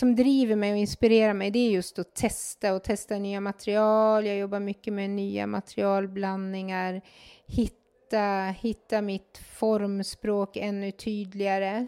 som driver mig och inspirerar mig det är just att testa och testa nya material. Jag jobbar mycket med nya materialblandningar, hitta, hitta mitt formspråk ännu tydligare.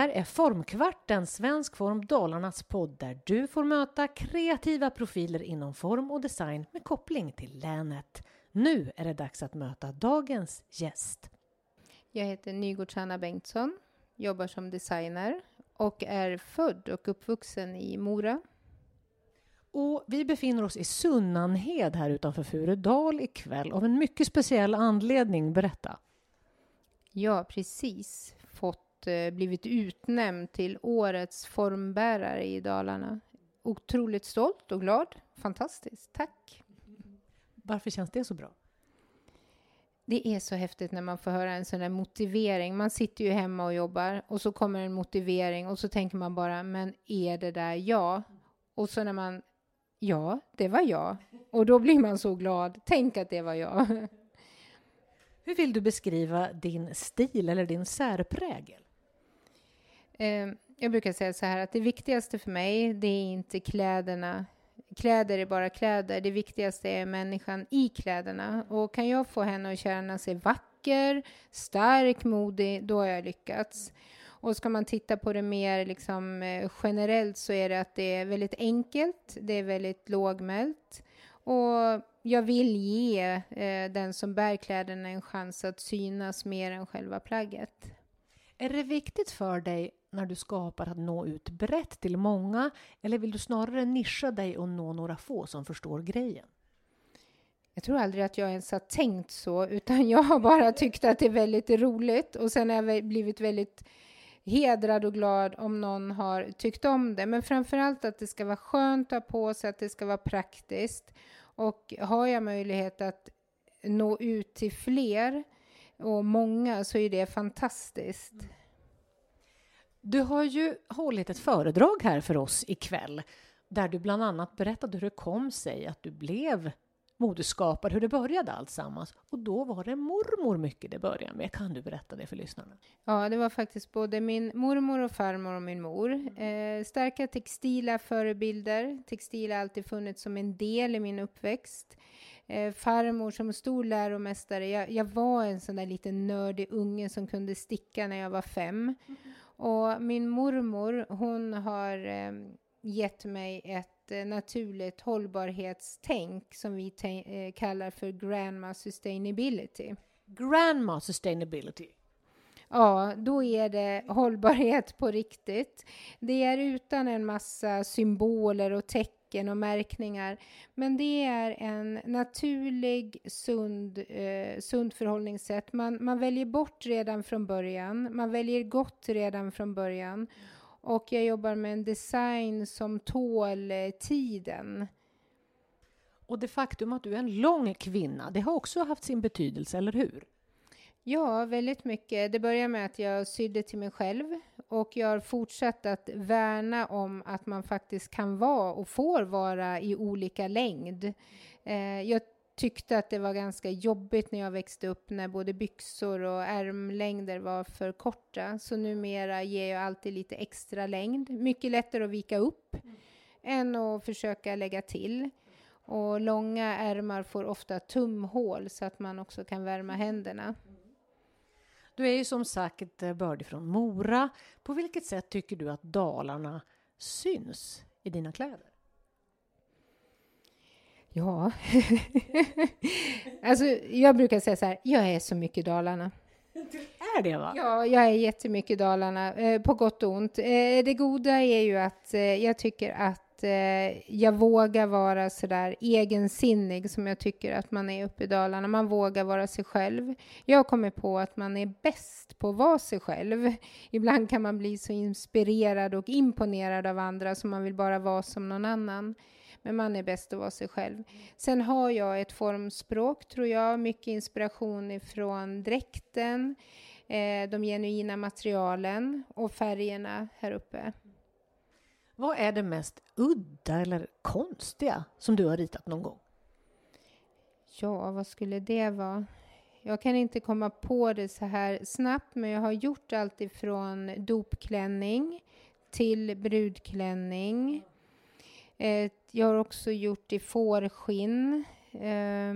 Här är Formkvarten, Svensk Form Dalarnas podd där du får möta kreativa profiler inom form och design med koppling till länet. Nu är det dags att möta dagens gäst. Jag heter Nygårds Hanna Bengtsson, jobbar som designer och är född och uppvuxen i Mora. Och vi befinner oss i Sunnanhed här utanför Furudal ikväll av en mycket speciell anledning. Berätta. Ja, precis. Fått Eh, blivit utnämnd till årets formbärare i Dalarna. Otroligt stolt och glad. Fantastiskt. Tack! Varför känns det så bra? Det är så häftigt när man får höra en sån där motivering. Man sitter ju hemma och jobbar och så kommer en motivering och så tänker man bara, men är det där jag? Och så när man, ja, det var jag. Och då blir man så glad. Tänk att det var jag. Hur vill du beskriva din stil eller din särprägel? Eh, jag brukar säga så här att det viktigaste för mig, det är inte kläderna. Kläder är bara kläder. Det viktigaste är människan i kläderna. Och kan jag få henne att känna sig vacker, stark, modig, då har jag lyckats. Och ska man titta på det mer liksom, eh, generellt så är det att det är väldigt enkelt, det är väldigt lågmält. Och jag vill ge eh, den som bär kläderna en chans att synas mer än själva plagget. Är det viktigt för dig när du skapar att nå ut brett till många eller vill du snarare nischa dig och nå några få som förstår grejen? Jag tror aldrig att jag ens har tänkt så, utan jag har bara tyckt att det är väldigt roligt och sen har jag blivit väldigt hedrad och glad om någon har tyckt om det. Men framför allt att det ska vara skönt att ha på sig, att det ska vara praktiskt. Och har jag möjlighet att nå ut till fler och många så är det fantastiskt. Du har ju hållit ett föredrag här för oss ikväll där du bland annat berättade hur det kom sig att du blev modeskapare, hur det började alltsammans. Och då var det mormor mycket det började med. Kan du berätta det för lyssnarna? Ja, det var faktiskt både min mormor och farmor och min mor. Eh, starka textila förebilder. Textil har alltid funnits som en del i min uppväxt. Eh, farmor som stor läromästare. Jag, jag, var en sån där liten nördig unge som kunde sticka när jag var fem. Mm. Och min mormor, hon har eh, gett mig ett eh, naturligt hållbarhetstänk som vi eh, kallar för Grandma Sustainability. Grandma Sustainability? Ja, då är det hållbarhet på riktigt. Det är utan en massa symboler och tecken tecken och märkningar. Men det är en naturlig, sund, eh, sund förhållningssätt. Man, man väljer bort redan från början. Man väljer gott redan från början. Och jag jobbar med en design som tål eh, tiden. Och det faktum att du är en lång kvinna, det har också haft sin betydelse, eller hur? Ja, väldigt mycket. Det började med att jag sydde till mig själv och jag har fortsatt att värna om att man faktiskt kan vara och får vara i olika längd. Eh, jag tyckte att det var ganska jobbigt när jag växte upp när både byxor och ärmlängder var för korta. Så numera ger jag alltid lite extra längd. Mycket lättare att vika upp mm. än att försöka lägga till. Och långa ärmar får ofta tumhål så att man också kan värma händerna. Du är ju som sagt eh, bördig från Mora. På vilket sätt tycker du att Dalarna syns i dina kläder? Ja, alltså jag brukar säga så här, jag är så mycket Dalarna. Du är det va? Ja, jag är jättemycket Dalarna, eh, på gott och ont. Eh, det goda är ju att eh, jag tycker att eh, jag vågar vara sådär egensinnig som jag tycker att man är uppe i Dalarna. Man vågar vara sig själv. Jag har kommit på att man är bäst på att vara sig själv. Ibland kan man bli så inspirerad och imponerad av andra så man vill bara vara som någon annan. Men man är bäst att vara sig själv. Sen har jag ett formspråk, tror jag, mycket inspiration ifrån dräkten. eh, de genuina materialen och färgerna här uppe. Vad är det mest udda eller konstiga som du har ritat någon gång? Ja, vad skulle det vara? Jag kan inte komma på det så här snabbt, men jag har gjort allt ifrån dopklänning till brudklänning. Eh, jag har också gjort i fårskinn. Eh,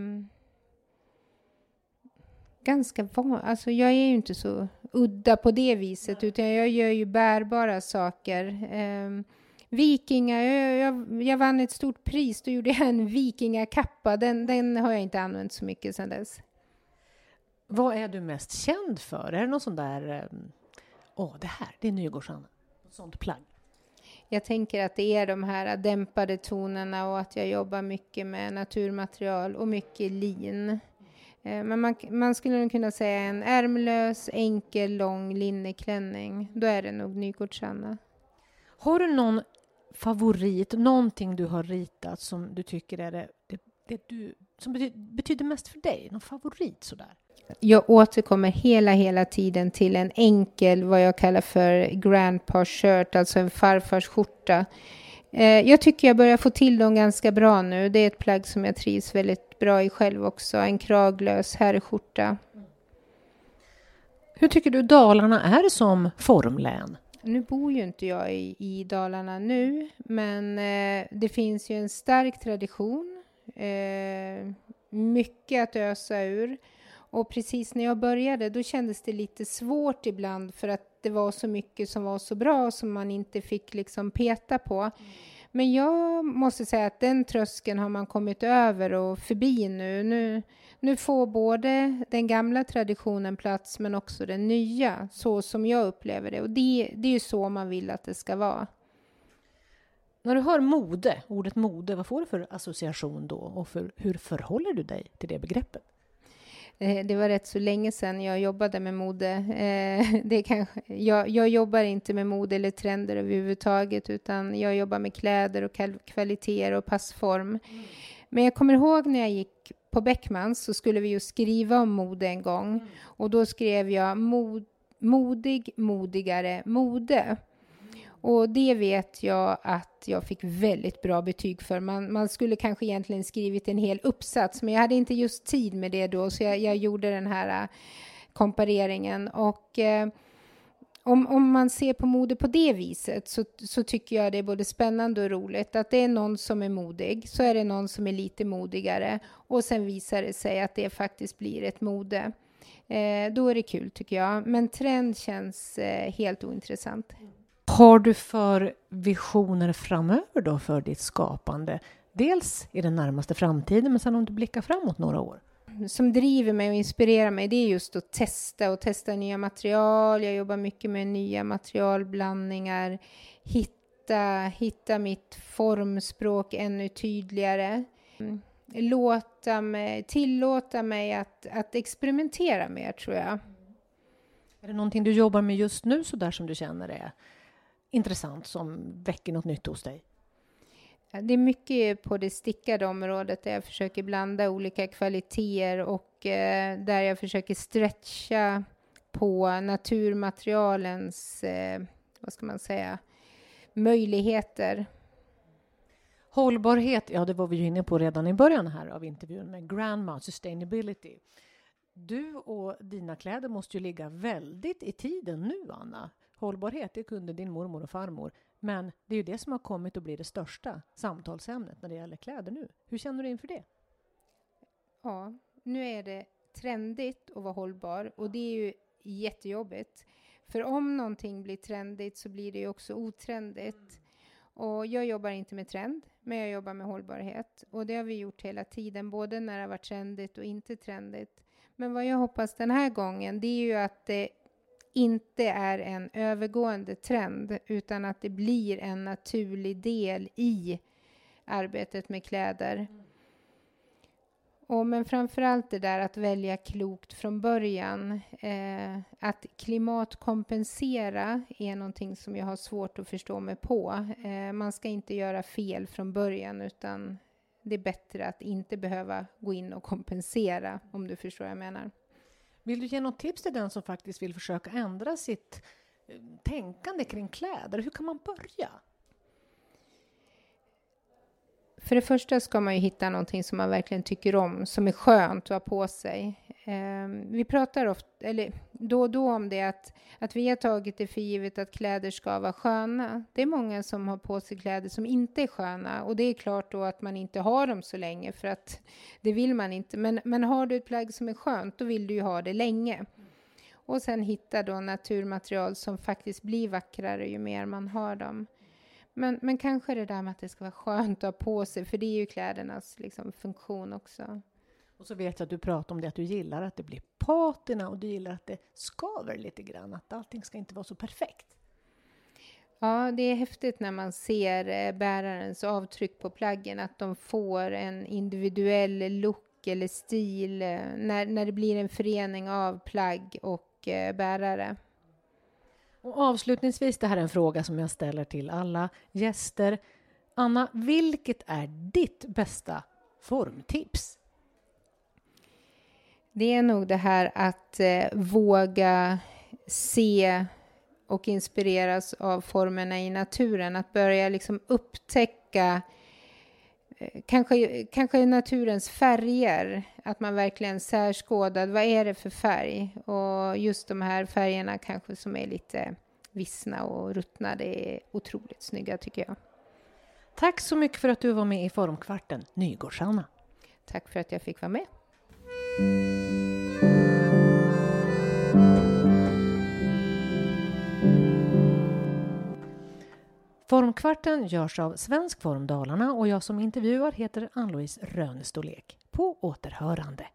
ganska van, alltså jag är ju inte så udda på det viset, utan jag gör ju bärbara saker. Vikingar, jag, jag, jag, vann ett stort pris, då gjorde jag en vikingakappa. Den, den har jag inte använt så mycket sedan dess. Vad är du mest känd för? Är det någon sån där, åh, oh, det här, det är Nygårdsanna, sånt plagg? Jag tänker att det är de här dämpade tonerna och att jag jobbar mycket med naturmaterial och mycket lin. Eh, men man, man skulle nog kunna säga en ärmlös, enkel, lång linneklänning. Då är det nog Nygårdsanna. Har du någon favorit, någonting du har ritat som du tycker är det, det, det du, som betyder, betyder mest för dig? Någon favorit sådär? Jag återkommer hela, hela tiden till en enkel, vad jag kallar för grandpa shirt, alltså en farfars skjorta. Eh, jag tycker jag börjar få till dem ganska bra nu. Det är ett plagg som jag trivs väldigt bra i själv också. En kraglös herrskjorta. Hur tycker du Dalarna är som formlän? Nu bor ju inte jag i, i Dalarna nu, men eh, det finns ju en stark tradition. Eh, mycket att ösa ur. Och precis när jag började, då kändes det lite svårt ibland för att det var så mycket som var så bra som man inte fick liksom peta på. Mm. Men jag måste säga att den tröskeln har man kommit över och förbi nu. nu. Nu får både den gamla traditionen plats men också den nya, så som jag upplever det. Och det, det är ju så man vill att det ska vara. När du hör mode, ordet mode, vad får du för association då? Och för, hur förhåller du dig till det begreppet? Eh, det var rätt så länge sedan jag jobbade med mode. Eh, det kanske, jag, jag jobbar inte med mode eller trender överhuvudtaget, utan jag jobbar med kläder och kvaliteter och passform. Mm. Men jag kommer ihåg när jag gick på Beckmans så skulle vi ju skriva om mode en gång mm. och då skrev jag mod, modig, modigare, mode. Och det vet jag att jag fick väldigt bra betyg för. Man, man, skulle kanske egentligen skrivit en hel uppsats, men jag hade inte just tid med det då, så jag, jag gjorde den här äh, kompareringen. Och eh, om, om man ser på mode på det viset så, så tycker jag det är både spännande och roligt. Att det är någon som är modig, så är det någon som är lite modigare och sen visar det sig att det faktiskt blir ett mode. Eh, då är det kul tycker jag. Men trend känns eh, helt ointressant. Har du för visioner framöver då för ditt skapande? Dels i den närmaste framtiden, men sen om du blickar framåt några år? Som driver mig och inspirerar mig, det är just att testa och testa nya material. Jag jobbar mycket med nya materialblandningar, hitta, hitta mitt formspråk ännu tydligare. Låta mig, tillåta mig att, att experimentera mer, tror jag. Är det någonting du jobbar med just nu, så där som du känner är intressant som väcker något nytt hos dig? Det är mycket på det stickade området där jag försöker blanda olika kvaliteter och eh, där jag försöker stretcha på naturmaterialens, eh, vad ska man säga, möjligheter. Hållbarhet, ja det var vi ju inne på redan i början här av intervjun med Grandma Sustainability. Du och dina kläder måste ju ligga väldigt i tiden nu, Anna. Hållbarhet, det kunde din mormor och farmor. Men det är ju det som har kommit att bli det största samtalsämnet när det gäller kläder nu. Hur känner du inför det? Ja, nu är det trendigt att vara hållbar och det är ju jättejobbigt. För om någonting blir trendigt så blir det ju också otrendigt. Och jag jobbar inte med trend, men jag jobbar med hållbarhet. Och det har vi gjort hela tiden, både när det har varit trendigt och inte trendigt. Men vad jag hoppas den här gången, det är ju att det inte är en övergående trend utan att det blir en naturlig del i arbetet med kläder. Och men framförallt det där att välja klokt från början. Eh, att klimatkompensera är någonting som jag har svårt att förstå mig på. Eh, man ska inte göra fel från början utan det är bättre att inte behöva gå in och kompensera om du förstår vad jag menar. Vill du ge något tips till den som faktiskt vill försöka ändra sitt eh, tänkande kring kläder? Hur kan man börja? För det första ska man ju hitta någonting som man verkligen tycker om, som är skönt att ha på sig. Ehm, vi pratar ofta, eller då och då om det att, att vi har tagit det för givet att kläder ska vara sköna. Det är många som har på sig kläder som inte är sköna och det är klart då att man inte har dem så länge för att det vill man inte. Men, men har du ett plagg som är skönt, då vill du ju ha det länge. Och sen hitta då naturmaterial som faktiskt blir vackrare ju mer man har dem. Men, men kanske det där med att det ska vara skönt att ha på sig, för det är ju klädernas liksom, funktion också. Och så vet jag att du pratar om det att du gillar att det blir patina och du gillar att det skaver lite grann, att allting ska inte vara så perfekt. Ja, det är häftigt när man ser eh, bärarens avtryck på plaggen, att de får en individuell look eller stil eh, när, när det blir en förening av plagg och eh, bärare. Och avslutningsvis, det här är en fråga som jag ställer till alla gäster. Anna, vilket är ditt bästa formtips? Det är nog det här att eh, våga se och inspireras av formerna i naturen. Att börja liksom upptäcka eh, kanske, kanske naturens färger. Att man verkligen särskådar vad är det för färg? Och just de här färgerna kanske som är lite vissna och ruttna. Det är otroligt snygga tycker jag. Tack så mycket för att du var med i Formkvarten, Nygårds-Anna. Tack för att jag fick vara med. Formkvarten görs av Svensk Form Dalarna och jag som intervjuar heter Ann-Louise Rönestorlek. På återhörande.